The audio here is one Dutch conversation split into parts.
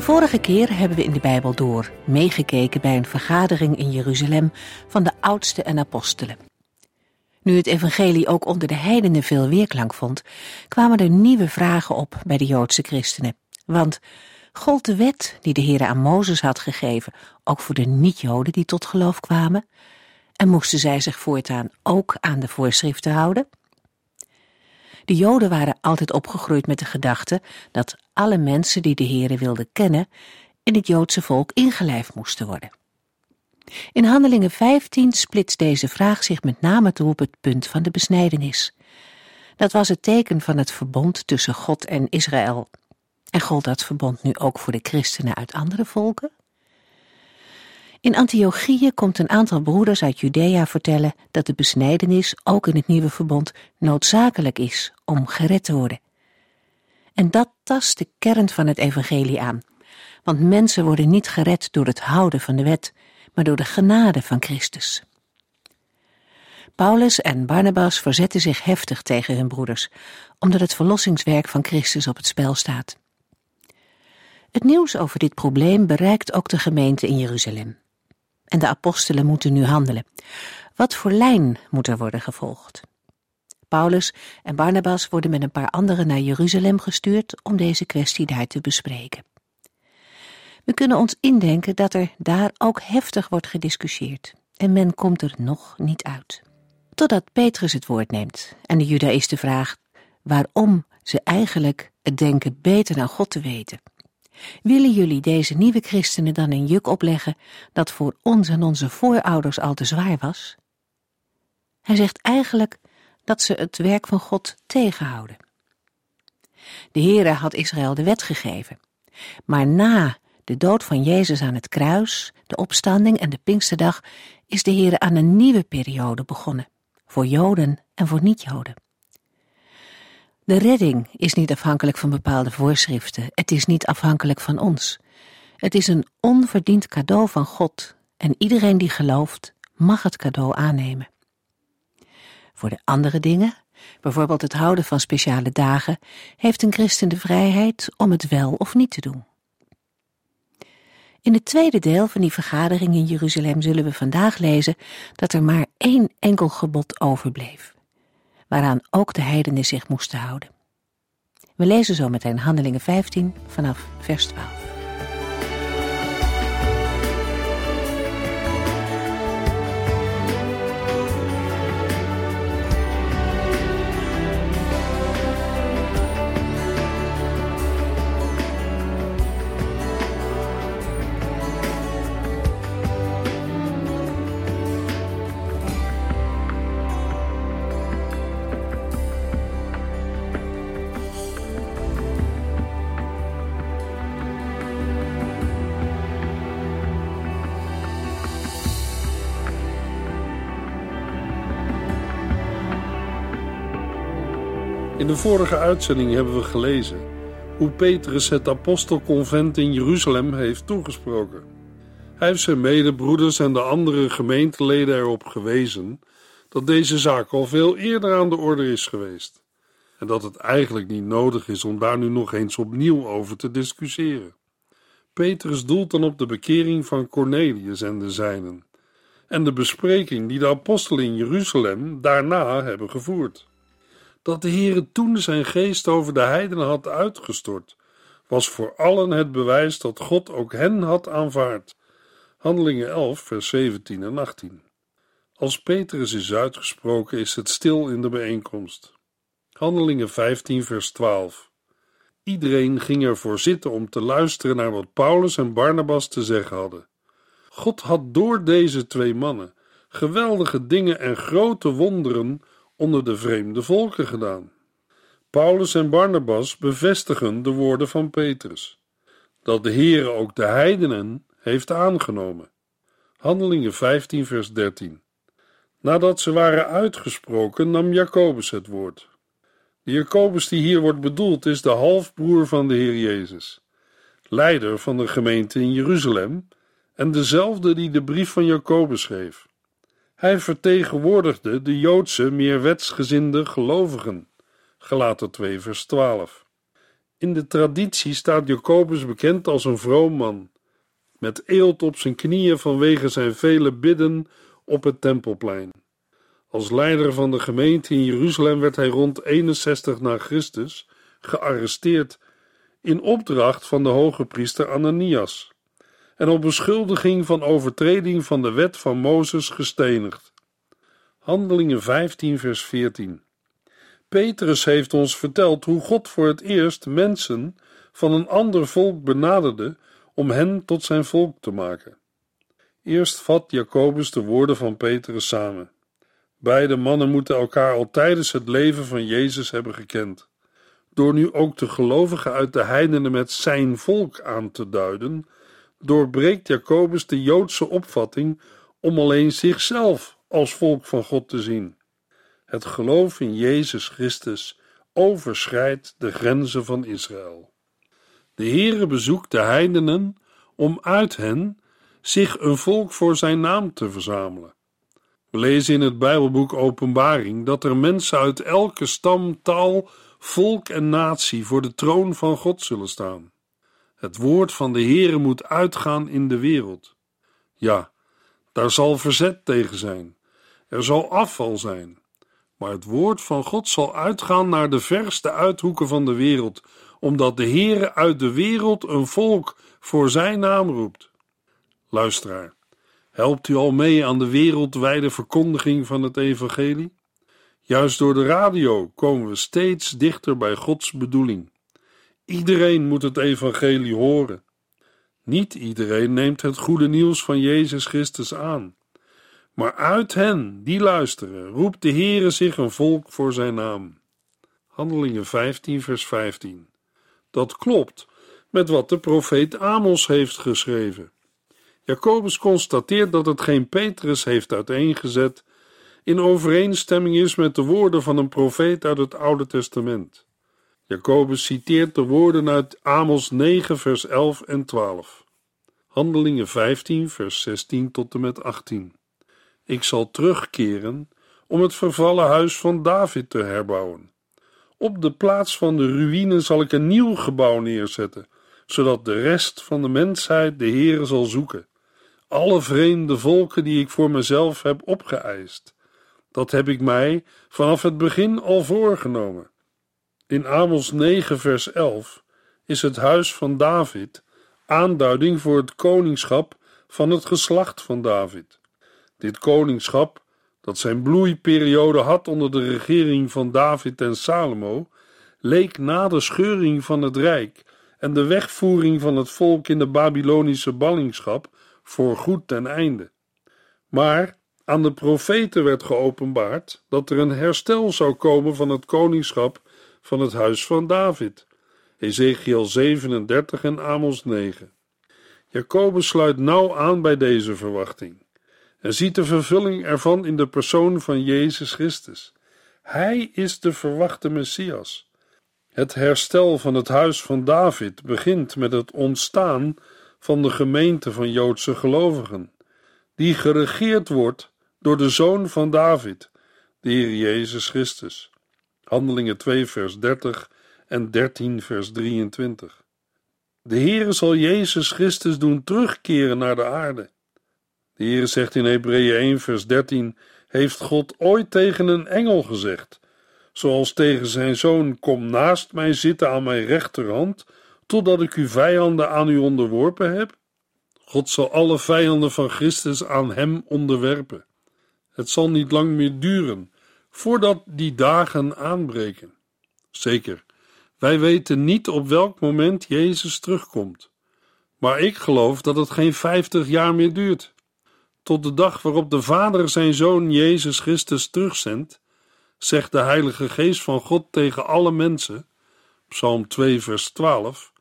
De vorige keer hebben we in de Bijbel door meegekeken bij een vergadering in Jeruzalem van de oudsten en apostelen. Nu het evangelie ook onder de heidenen veel weerklank vond, kwamen er nieuwe vragen op bij de Joodse christenen. Want gold de wet die de Heer aan Mozes had gegeven ook voor de niet-Joden die tot geloof kwamen? En moesten zij zich voortaan ook aan de voorschriften houden? De Joden waren altijd opgegroeid met de gedachte dat alle mensen die de Heere wilden kennen in het Joodse volk ingelijfd moesten worden. In Handelingen 15 splitst deze vraag zich met name toe op het punt van de besnijdenis. Dat was het teken van het verbond tussen God en Israël. En gold dat verbond nu ook voor de christenen uit andere volken? In Antiochië komt een aantal broeders uit Judea vertellen dat de besnijdenis ook in het nieuwe verbond noodzakelijk is om gered te worden. En dat tast de kern van het evangelie aan. Want mensen worden niet gered door het houden van de wet, maar door de genade van Christus. Paulus en Barnabas verzetten zich heftig tegen hun broeders, omdat het verlossingswerk van Christus op het spel staat. Het nieuws over dit probleem bereikt ook de gemeente in Jeruzalem. En de apostelen moeten nu handelen. Wat voor lijn moet er worden gevolgd? Paulus en Barnabas worden met een paar anderen naar Jeruzalem gestuurd om deze kwestie daar te bespreken. We kunnen ons indenken dat er daar ook heftig wordt gediscussieerd en men komt er nog niet uit. Totdat Petrus het woord neemt en de judaïsten vraagt waarom ze eigenlijk het denken beter naar God te weten. Willen jullie deze nieuwe christenen dan een juk opleggen dat voor ons en onze voorouders al te zwaar was? Hij zegt eigenlijk dat ze het werk van God tegenhouden. De Heere had Israël de wet gegeven, maar na de dood van Jezus aan het kruis, de opstanding en de Pinksterdag is de Heere aan een nieuwe periode begonnen, voor Joden en voor niet-Joden. De redding is niet afhankelijk van bepaalde voorschriften, het is niet afhankelijk van ons. Het is een onverdiend cadeau van God en iedereen die gelooft mag het cadeau aannemen. Voor de andere dingen, bijvoorbeeld het houden van speciale dagen, heeft een christen de vrijheid om het wel of niet te doen. In het tweede deel van die vergadering in Jeruzalem zullen we vandaag lezen dat er maar één enkel gebod overbleef, waaraan ook de heidenen zich moesten houden. We lezen zo meteen Handelingen 15 vanaf vers 12. De vorige uitzending hebben we gelezen hoe Petrus het apostelconvent in Jeruzalem heeft toegesproken. Hij heeft zijn medebroeders en de andere gemeenteleden erop gewezen dat deze zaak al veel eerder aan de orde is geweest en dat het eigenlijk niet nodig is om daar nu nog eens opnieuw over te discussiëren. Petrus doelt dan op de bekering van Cornelius en de zijnen en de bespreking die de apostelen in Jeruzalem daarna hebben gevoerd. Dat de Heere toen zijn geest over de heidenen had uitgestort, was voor allen het bewijs dat God ook hen had aanvaard. Handelingen 11, vers 17 en 18. Als Petrus is uitgesproken, is het stil in de bijeenkomst. Handelingen 15, vers 12. Iedereen ging ervoor zitten om te luisteren naar wat Paulus en Barnabas te zeggen hadden. God had door deze twee mannen geweldige dingen en grote wonderen onder de vreemde volken gedaan. Paulus en Barnabas bevestigen de woorden van Petrus: dat de Heere ook de heidenen heeft aangenomen. Handelingen 15, vers 13. Nadat ze waren uitgesproken, nam Jacobus het woord. De Jacobus die hier wordt bedoeld is de halfbroer van de Heer Jezus, leider van de gemeente in Jeruzalem en dezelfde die de brief van Jacobus schreef. Hij vertegenwoordigde de Joodse, meer wetsgezinde gelovigen. Gelaten 2 vers 12. In de traditie staat Jacobus bekend als een vroom man, met eelt op zijn knieën vanwege zijn vele bidden op het tempelplein. Als leider van de gemeente in Jeruzalem werd hij rond 61 na Christus gearresteerd in opdracht van de hoge priester Ananias en op beschuldiging van overtreding van de wet van Mozes gestenigd. Handelingen 15 vers 14 Petrus heeft ons verteld hoe God voor het eerst mensen van een ander volk benaderde om hen tot zijn volk te maken. Eerst vat Jacobus de woorden van Petrus samen. Beide mannen moeten elkaar al tijdens het leven van Jezus hebben gekend. Door nu ook de gelovigen uit de heidenen met zijn volk aan te duiden, doorbreekt Jacobus de Joodse opvatting om alleen zichzelf als volk van God te zien. Het geloof in Jezus Christus overschrijdt de grenzen van Israël. De Heere bezoekt de heidenen om uit hen zich een volk voor zijn naam te verzamelen. We lezen in het Bijbelboek Openbaring dat er mensen uit elke stam, taal, volk en natie voor de troon van God zullen staan. Het woord van de Heere moet uitgaan in de wereld. Ja, daar zal verzet tegen zijn. Er zal afval zijn. Maar het woord van God zal uitgaan naar de verste uithoeken van de wereld, omdat de Heere uit de wereld een volk voor zijn naam roept. Luisteraar, helpt u al mee aan de wereldwijde verkondiging van het evangelie? Juist door de radio komen we steeds dichter bij Gods bedoeling. Iedereen moet het evangelie horen. Niet iedereen neemt het goede nieuws van Jezus Christus aan. Maar uit hen die luisteren, roept de Heere zich een volk voor zijn naam. Handelingen 15, vers 15. Dat klopt met wat de profeet Amos heeft geschreven. Jacobus constateert dat het geen Petrus heeft uiteengezet, in overeenstemming is met de woorden van een profeet uit het Oude Testament. Jacobus citeert de woorden uit Amos 9, vers 11 en 12. Handelingen 15, vers 16 tot en met 18. Ik zal terugkeren om het vervallen huis van David te herbouwen. Op de plaats van de ruïne zal ik een nieuw gebouw neerzetten, zodat de rest van de mensheid de Heere zal zoeken. Alle vreemde volken die ik voor mezelf heb opgeëist. Dat heb ik mij vanaf het begin al voorgenomen. In Amos 9, vers 11 is het huis van David aanduiding voor het koningschap van het geslacht van David. Dit koningschap, dat zijn bloeiperiode had onder de regering van David en Salomo, leek na de scheuring van het rijk en de wegvoering van het volk in de Babylonische ballingschap voor goed ten einde. Maar aan de profeten werd geopenbaard dat er een herstel zou komen van het koningschap van het huis van David. Ezekiel 37 en Amos 9. Jacobus sluit nauw aan bij deze verwachting en ziet de vervulling ervan in de persoon van Jezus Christus. Hij is de verwachte Messias. Het herstel van het huis van David begint met het ontstaan van de gemeente van Joodse gelovigen, die geregeerd wordt door de zoon van David, de Heer Jezus Christus. Handelingen 2, vers 30 en 13, vers 23. De Heere zal Jezus Christus doen terugkeren naar de aarde. De Heere zegt in Hebreeën 1, vers 13: Heeft God ooit tegen een engel gezegd, zoals tegen zijn zoon: Kom naast mij zitten aan mijn rechterhand, totdat ik uw vijanden aan u onderworpen heb? God zal alle vijanden van Christus aan hem onderwerpen. Het zal niet lang meer duren voordat die dagen aanbreken. Zeker, wij weten niet op welk moment Jezus terugkomt. Maar ik geloof dat het geen vijftig jaar meer duurt. Tot de dag waarop de Vader zijn Zoon Jezus Christus terugzendt, zegt de Heilige Geest van God tegen alle mensen, Psalm 2, vers 12,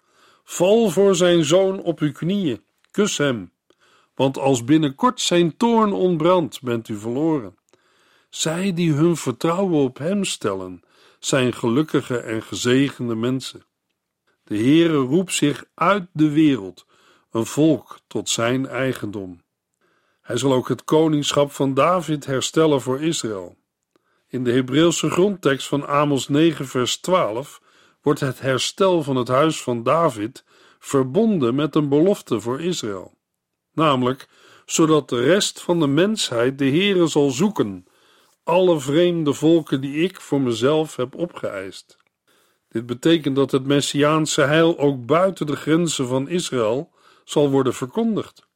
val voor zijn Zoon op uw knieën Kus hem, want als binnenkort zijn toorn ontbrandt, bent u verloren. Zij die hun vertrouwen op hem stellen, zijn gelukkige en gezegende mensen. De Heere roept zich uit de wereld, een volk tot zijn eigendom. Hij zal ook het koningschap van David herstellen voor Israël. In de Hebreeuwse grondtekst van Amos 9, vers 12 wordt het herstel van het huis van David verbonden met een belofte voor Israël. Namelijk, zodat de rest van de mensheid de Heere zal zoeken, alle vreemde volken die ik voor mezelf heb opgeëist. Dit betekent dat het Messiaanse heil ook buiten de grenzen van Israël zal worden verkondigd.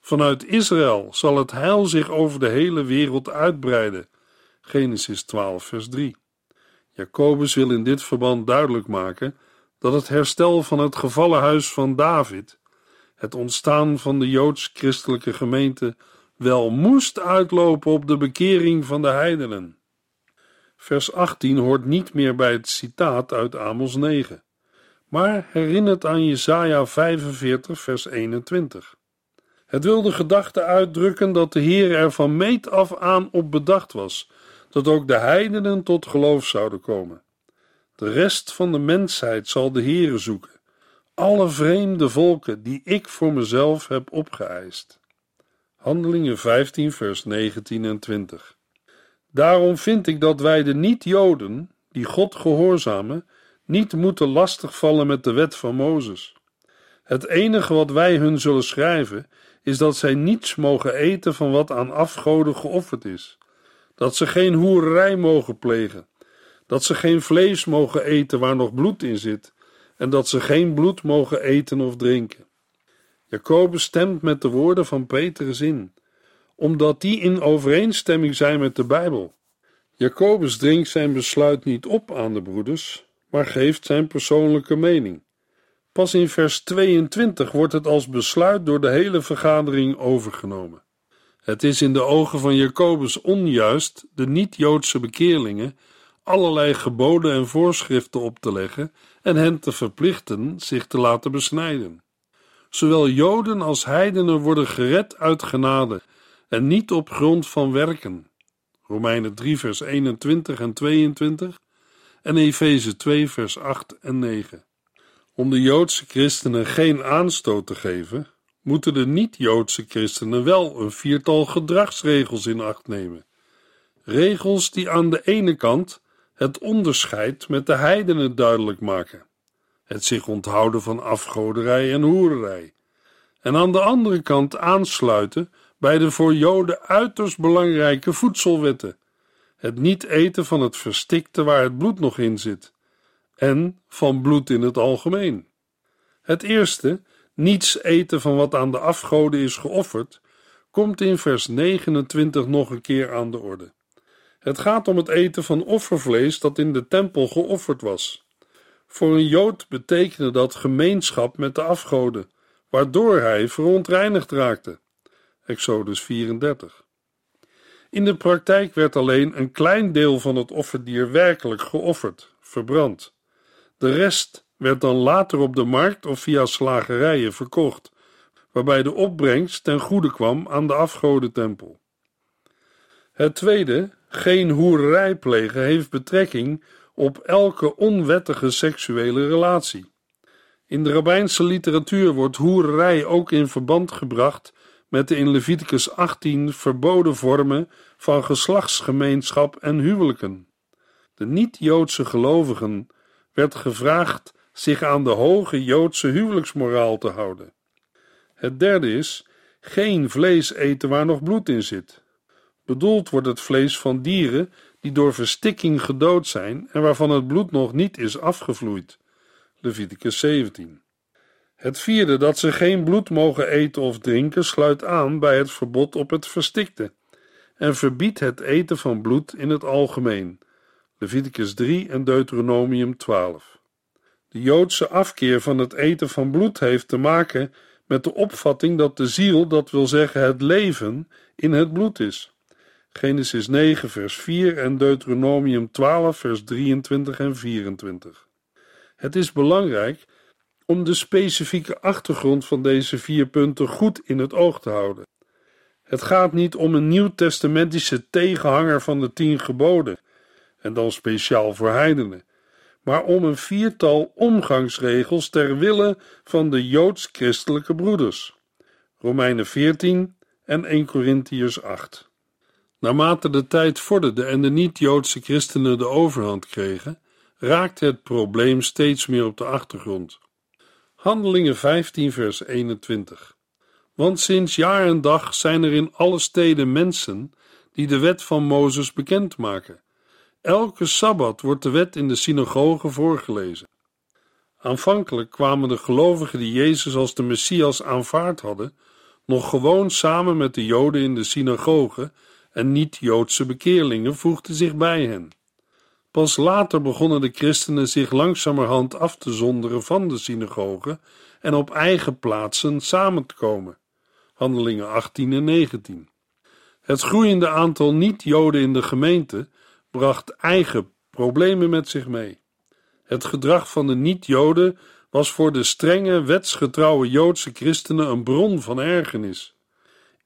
Vanuit Israël zal het heil zich over de hele wereld uitbreiden. Genesis 12, vers 3. Jacobus wil in dit verband duidelijk maken dat het herstel van het gevallen huis van David, het ontstaan van de joods-christelijke gemeente, wel moest uitlopen op de bekering van de heidenen. Vers 18 hoort niet meer bij het citaat uit Amos 9, maar herinnert aan Jesaja 45, vers 21. Het wil de gedachte uitdrukken dat de Heer er van meet af aan op bedacht was dat ook de heidenen tot geloof zouden komen. De rest van de mensheid zal de Heere zoeken, alle vreemde volken die ik voor mezelf heb opgeëist. Handelingen 15, vers 19 en 20. Daarom vind ik dat wij de niet-Joden, die God gehoorzamen, niet moeten lastigvallen met de wet van Mozes. Het enige wat wij hun zullen schrijven, is dat zij niets mogen eten van wat aan afgoden geofferd is, dat ze geen hoererij mogen plegen, dat ze geen vlees mogen eten waar nog bloed in zit, en dat ze geen bloed mogen eten of drinken. Jacobus stemt met de woorden van Petrus in, omdat die in overeenstemming zijn met de Bijbel. Jacobus dringt zijn besluit niet op aan de broeders, maar geeft zijn persoonlijke mening. Pas in vers 22 wordt het als besluit door de hele vergadering overgenomen. Het is in de ogen van Jacobus onjuist de niet-Joodse bekeerlingen allerlei geboden en voorschriften op te leggen en hen te verplichten zich te laten besnijden. Zowel Joden als heidenen worden gered uit genade en niet op grond van werken. Romeinen 3 vers 21 en 22 en Efeze 2 vers 8 en 9. Om de Joodse christenen geen aanstoot te geven, moeten de niet-Joodse christenen wel een viertal gedragsregels in acht nemen. Regels die aan de ene kant het onderscheid met de heidenen duidelijk maken, het zich onthouden van afgoderij en hoererij, en aan de andere kant aansluiten bij de voor Joden uiterst belangrijke voedselwetten, het niet eten van het verstikte waar het bloed nog in zit, en van bloed in het algemeen. Het eerste, niets eten van wat aan de afgoden is geofferd, komt in vers 29 nog een keer aan de orde. Het gaat om het eten van offervlees dat in de tempel geofferd was. Voor een Jood betekende dat gemeenschap met de afgoden, waardoor hij verontreinigd raakte. Exodus 34. In de praktijk werd alleen een klein deel van het offerdier werkelijk geofferd, verbrand. De rest werd dan later op de markt of via slagerijen verkocht, waarbij de opbrengst ten goede kwam aan de afgodentempel. Het tweede, geen hoererij plegen, heeft betrekking op elke onwettige seksuele relatie. In de rabbijnse literatuur wordt hoererij ook in verband gebracht met de in Leviticus 18 verboden vormen van geslachtsgemeenschap en huwelijken. De niet-Joodse gelovigen werd gevraagd zich aan de hoge Joodse huwelijksmoraal te houden. Het derde is geen vlees eten waar nog bloed in zit. Bedoeld wordt het vlees van dieren die door verstikking gedood zijn en waarvan het bloed nog niet is afgevloeid. Leviticus 17. Het vierde dat ze geen bloed mogen eten of drinken sluit aan bij het verbod op het verstikte en verbiedt het eten van bloed in het algemeen. Leviticus 3 en Deuteronomium 12. De Joodse afkeer van het eten van bloed heeft te maken met de opvatting dat de ziel, dat wil zeggen het leven, in het bloed is. Genesis 9, vers 4 en Deuteronomium 12, vers 23 en 24. Het is belangrijk om de specifieke achtergrond van deze vier punten goed in het oog te houden. Het gaat niet om een nieuwtestamentische tegenhanger van de tien geboden, en dan speciaal voor heidenen, maar om een viertal omgangsregels ter wille van de joods-christelijke broeders. Romeinen 14 en 1 Corinthiërs 8. Naarmate de tijd vorderde en de niet-Joodse christenen de overhand kregen, raakte het probleem steeds meer op de achtergrond. Handelingen 15, vers 21. Want sinds jaar en dag zijn er in alle steden mensen die de wet van Mozes bekendmaken. Elke sabbat wordt de wet in de synagoge voorgelezen. Aanvankelijk kwamen de gelovigen die Jezus als de Messias aanvaard hadden, nog gewoon samen met de Joden in de synagoge en niet-Joodse bekeerlingen voegden zich bij hen. Pas later begonnen de christenen zich langzamerhand af te zonderen van de synagoge en op eigen plaatsen samen te komen. Handelingen 18 en 19. Het groeiende aantal niet-Joden in de gemeente bracht eigen problemen met zich mee. Het gedrag van de niet-Joden was voor de strenge, wetsgetrouwe Joodse christenen een bron van ergernis.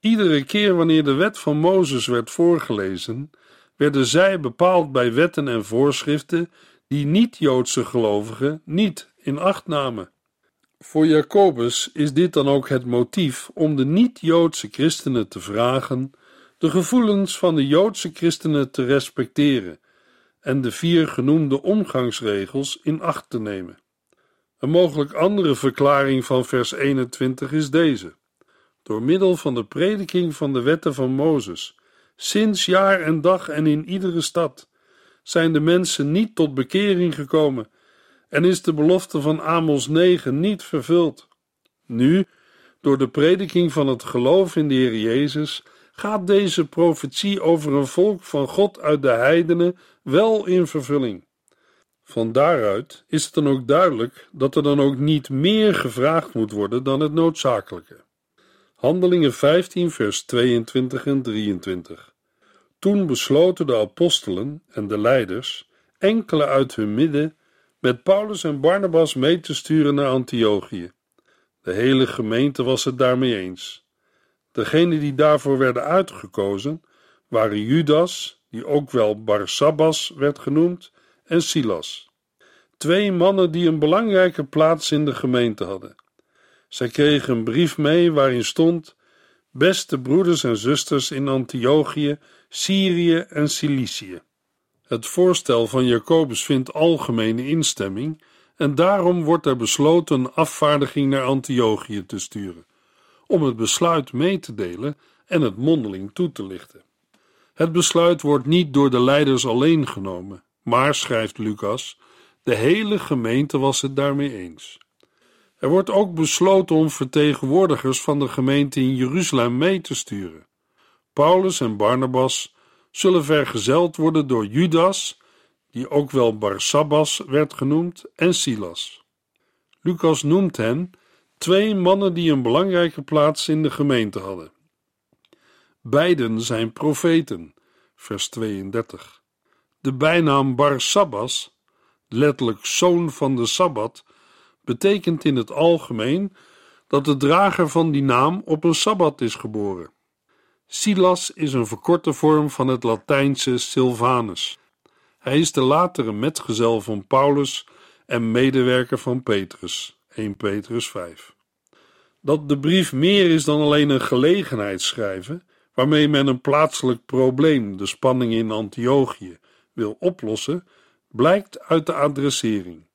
Iedere keer wanneer de wet van Mozes werd voorgelezen, werden zij bepaald bij wetten en voorschriften die niet-Joodse gelovigen niet in acht namen. Voor Jacobus is dit dan ook het motief om de niet-Joodse christenen te vragen de gevoelens van de Joodse christenen te respecteren en de vier genoemde omgangsregels in acht te nemen. Een mogelijk andere verklaring van vers 21 is deze: door middel van de prediking van de wetten van Mozes, sinds jaar en dag en in iedere stad, zijn de mensen niet tot bekering gekomen en is de belofte van Amos 9 niet vervuld. Nu, door de prediking van het geloof in de Heer Jezus, gaat deze profetie over een volk van God uit de heidenen wel in vervulling. Van daaruit is het dan ook duidelijk dat er dan ook niet meer gevraagd moet worden dan het noodzakelijke. Handelingen 15, vers 22 en 23. Toen besloten de apostelen en de leiders enkele uit hun midden met Paulus en Barnabas mee te sturen naar Antiochië. De hele gemeente was het daarmee eens. Degenen die daarvoor werden uitgekozen waren Judas, die ook wel Barsabbas werd genoemd, en Silas. Twee mannen die een belangrijke plaats in de gemeente hadden. Zij kregen een brief mee waarin stond: Beste broeders en zusters in Antiochië, Syrië en Cilicië. Het voorstel van Jacobus vindt algemene instemming en daarom wordt er besloten een afvaardiging naar Antiochië te sturen, om het besluit mee te delen en het mondeling toe te lichten. Het besluit wordt niet door de leiders alleen genomen, maar, schrijft Lucas, de hele gemeente was het daarmee eens. Er wordt ook besloten om vertegenwoordigers van de gemeente in Jeruzalem mee te sturen. Paulus en Barnabas zullen vergezeld worden door Judas, die ook wel Barsabbas werd genoemd, en Silas. Lucas noemt hen twee mannen die een belangrijke plaats in de gemeente hadden. Beiden zijn profeten, vers 32. De bijnaam Barsabbas, letterlijk zoon van de Sabbat, betekent in het algemeen dat de drager van die naam op een sabbat is geboren. Silas is een verkorte vorm van het Latijnse Silvanus. Hij is de latere metgezel van Paulus en medewerker van Petrus, 1 Petrus 5. Dat de brief meer is dan alleen een gelegenheidsschrijven, waarmee men een plaatselijk probleem, de spanning in Antiochië, wil oplossen, blijkt uit de adressering.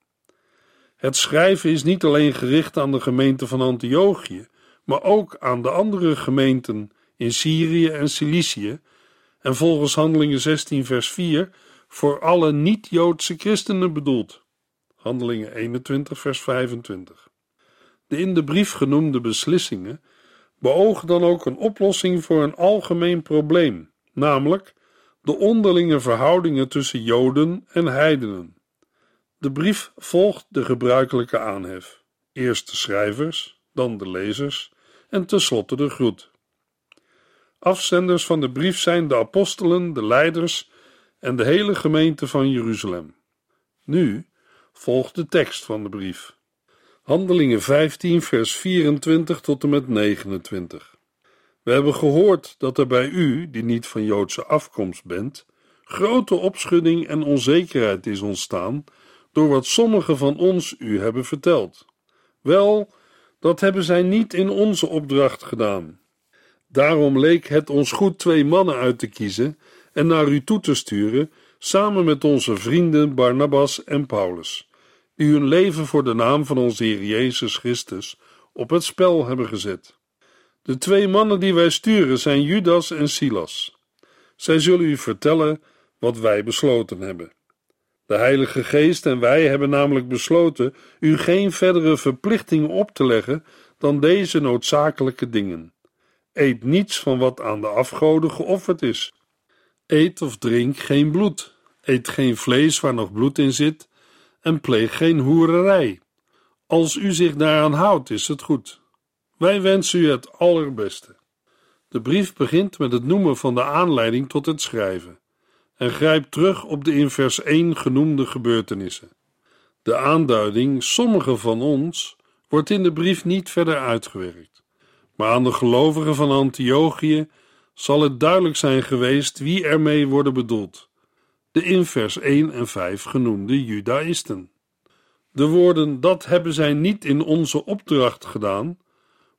Het schrijven is niet alleen gericht aan de gemeente van Antiochië, maar ook aan de andere gemeenten in Syrië en Cilicië en volgens Handelingen 16 vers 4 voor alle niet-Joodse christenen bedoeld. Handelingen 21 vers 25. De in de brief genoemde beslissingen beogen dan ook een oplossing voor een algemeen probleem, namelijk de onderlinge verhoudingen tussen Joden en heidenen. De brief volgt de gebruikelijke aanhef: eerst de schrijvers, dan de lezers en tenslotte de groet. Afzenders van de brief zijn de apostelen, de leiders en de hele gemeente van Jeruzalem. Nu volgt de tekst van de brief. Handelingen 15, vers 24 tot en met 29. We hebben gehoord dat er bij u, die niet van Joodse afkomst bent, grote opschudding en onzekerheid is ontstaan door wat sommigen van ons u hebben verteld. Wel, dat hebben zij niet in onze opdracht gedaan. Daarom leek het ons goed twee mannen uit te kiezen en naar u toe te sturen, samen met onze vrienden Barnabas en Paulus, die hun leven voor de naam van onze Heer Jezus Christus op het spel hebben gezet. De twee mannen die wij sturen zijn Judas en Silas. Zij zullen u vertellen wat wij besloten hebben. De Heilige Geest en wij hebben namelijk besloten u geen verdere verplichtingen op te leggen dan deze noodzakelijke dingen. Eet niets van wat aan de afgoden geofferd is. Eet of drink geen bloed. Eet geen vlees waar nog bloed in zit. En pleeg geen hoererij. Als u zich daaraan houdt, is het goed. Wij wensen u het allerbeste. De brief begint met het noemen van de aanleiding tot het schrijven en grijpt terug op de in vers 1 genoemde gebeurtenissen. De aanduiding sommige van ons wordt in de brief niet verder uitgewerkt, maar aan de gelovigen van Antiochië zal het duidelijk zijn geweest wie ermee worden bedoeld. De in vers 1 en 5 genoemde Judaïsten. De woorden dat hebben zij niet in onze opdracht gedaan,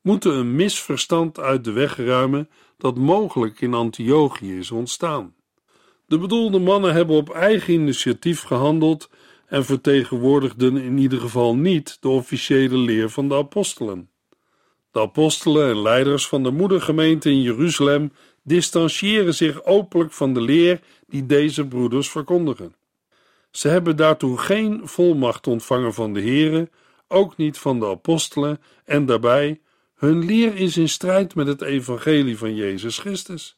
moeten een misverstand uit de weg ruimen dat mogelijk in Antiochië is ontstaan. De bedoelde mannen hebben op eigen initiatief gehandeld en vertegenwoordigden in ieder geval niet de officiële leer van de apostelen. De apostelen en leiders van de moedergemeente in Jeruzalem distancieren zich openlijk van de leer die deze broeders verkondigen. Ze hebben daartoe geen volmacht ontvangen van de Here, ook niet van de apostelen, en daarbij, hun leer is in strijd met het evangelie van Jezus Christus.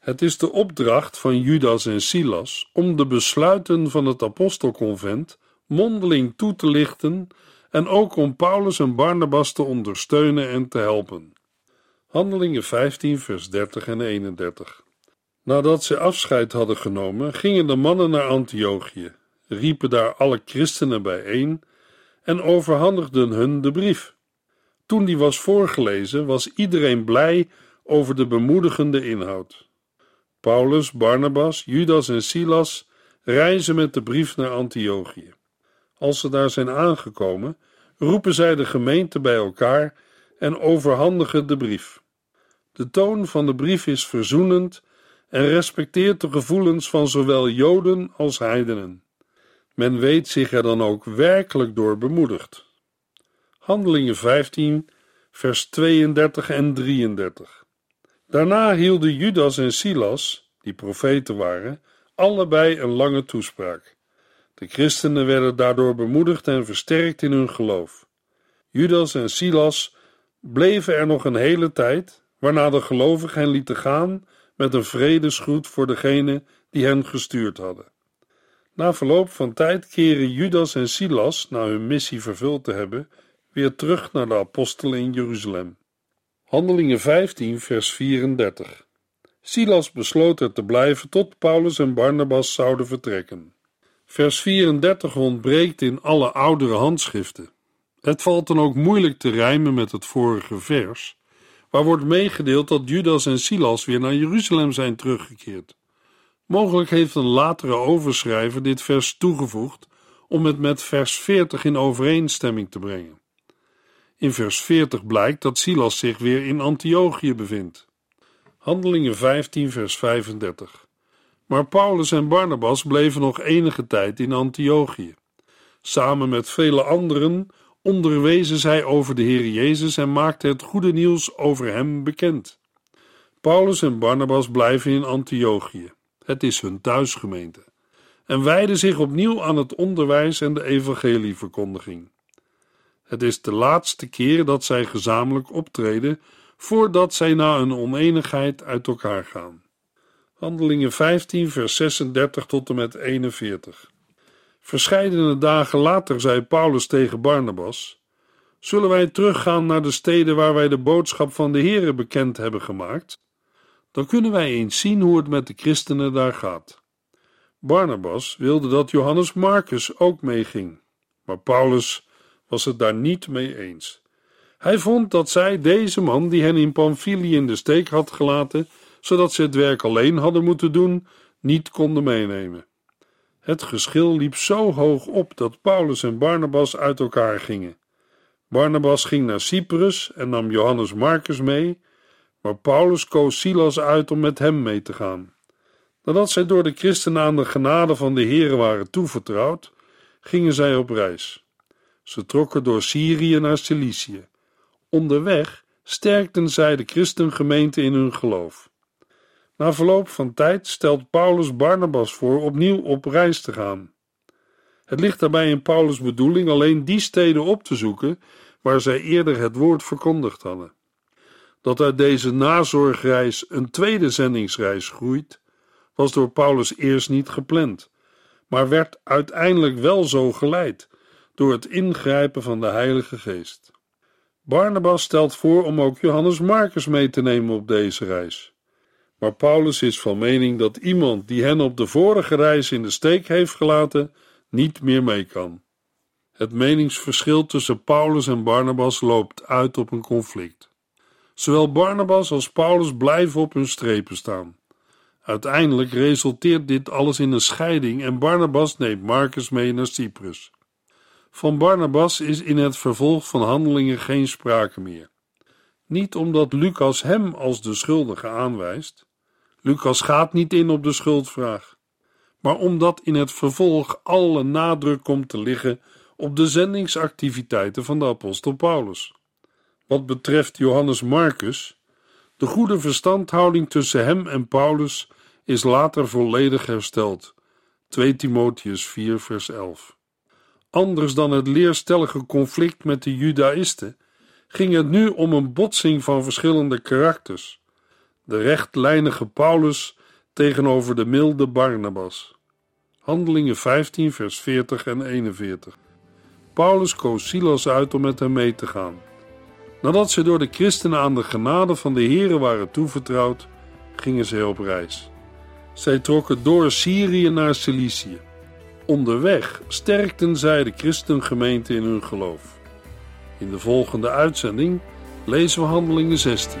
Het is de opdracht van Judas en Silas om de besluiten van het apostelconvent mondeling toe te lichten en ook om Paulus en Barnabas te ondersteunen en te helpen. Handelingen 15, vers 30 en 31. Nadat ze afscheid hadden genomen, gingen de mannen naar Antiochië, riepen daar alle christenen bijeen en overhandigden hun de brief. Toen die was voorgelezen, was iedereen blij over de bemoedigende inhoud. Paulus, Barnabas, Judas en Silas reizen met de brief naar Antiochië. Als ze daar zijn aangekomen, roepen zij de gemeente bij elkaar en overhandigen de brief. De toon van de brief is verzoenend en respecteert de gevoelens van zowel Joden als heidenen. Men weet zich er dan ook werkelijk door bemoedigd. Handelingen 15, vers 32 en 33. Daarna hielden Judas en Silas, die profeten waren, allebei een lange toespraak. De christenen werden daardoor bemoedigd en versterkt in hun geloof. Judas en Silas bleven er nog een hele tijd, waarna de gelovigen hen lieten gaan met een vredesgroet voor degene die hen gestuurd hadden. Na verloop van tijd keren Judas en Silas, na hun missie vervuld te hebben, weer terug naar de apostelen in Jeruzalem. Handelingen 15, vers 34. Silas besloot er te blijven tot Paulus en Barnabas zouden vertrekken. Vers 34 ontbreekt in alle oudere handschriften. Het valt dan ook moeilijk te rijmen met het vorige vers, waar wordt meegedeeld dat Judas en Silas weer naar Jeruzalem zijn teruggekeerd. Mogelijk heeft een latere overschrijver dit vers toegevoegd om het met vers 40 in overeenstemming te brengen. In vers 40 blijkt dat Silas zich weer in Antiochië bevindt. Handelingen 15, vers 35. Maar Paulus en Barnabas bleven nog enige tijd in Antiochië. Samen met vele anderen onderwezen zij over de Heer Jezus en maakten het goede nieuws over hem bekend. Paulus en Barnabas blijven in Antiochië. Het is hun thuisgemeente. En wijden zich opnieuw aan het onderwijs en de evangelieverkondiging. Het is de laatste keer dat zij gezamenlijk optreden voordat zij na een oneenigheid uit elkaar gaan. Handelingen 15, vers 36 tot en met 41. Verscheidene dagen later zei Paulus tegen Barnabas: Zullen wij teruggaan naar de steden waar wij de boodschap van de Here bekend hebben gemaakt? Dan kunnen wij eens zien hoe het met de christenen daar gaat. Barnabas wilde dat Johannes Marcus ook meeging, maar Paulus was het daar niet mee eens. Hij vond dat zij deze man, die hen in Pamphylië in de steek had gelaten, zodat ze het werk alleen hadden moeten doen, niet konden meenemen. Het geschil liep zo hoog op dat Paulus en Barnabas uit elkaar gingen. Barnabas ging naar Cyprus en nam Johannes Marcus mee, maar Paulus koos Silas uit om met hem mee te gaan. Nadat zij door de christenen aan de genade van de Heer waren toevertrouwd, gingen zij op reis. Ze trokken door Syrië naar Cilicië. Onderweg sterkten zij de christengemeente in hun geloof. Na verloop van tijd stelt Paulus Barnabas voor opnieuw op reis te gaan. Het ligt daarbij in Paulus' bedoeling alleen die steden op te zoeken waar zij eerder het woord verkondigd hadden. Dat uit deze nazorgreis een tweede zendingsreis groeit, was door Paulus eerst niet gepland, maar werd uiteindelijk wel zo geleid door het ingrijpen van de Heilige Geest. Barnabas stelt voor om ook Johannes Marcus mee te nemen op deze reis. Maar Paulus is van mening dat iemand die hen op de vorige reis in de steek heeft gelaten, niet meer mee kan. Het meningsverschil tussen Paulus en Barnabas loopt uit op een conflict. Zowel Barnabas als Paulus blijven op hun strepen staan. Uiteindelijk resulteert dit alles in een scheiding en Barnabas neemt Marcus mee naar Cyprus. Van Barnabas is in het vervolg van handelingen geen sprake meer. Niet omdat Lucas hem als de schuldige aanwijst. Lucas gaat niet in op de schuldvraag. Maar omdat in het vervolg alle nadruk komt te liggen op de zendingsactiviteiten van de apostel Paulus. Wat betreft Johannes Marcus, de goede verstandhouding tussen hem en Paulus is later volledig hersteld. 2 Timotheus 4 vers 11. Anders dan het leerstellige conflict met de Judaïsten, ging het nu om een botsing van verschillende karakters. De rechtlijnige Paulus tegenover de milde Barnabas. Handelingen 15 vers 40 en 41. Paulus koos Silas uit om met hem mee te gaan. Nadat ze door de christenen aan de genade van de Here waren toevertrouwd, gingen ze op reis. Zij trokken door Syrië naar Cilicië. Onderweg sterkten zij de christengemeente in hun geloof. In de volgende uitzending lezen we Handelingen 16.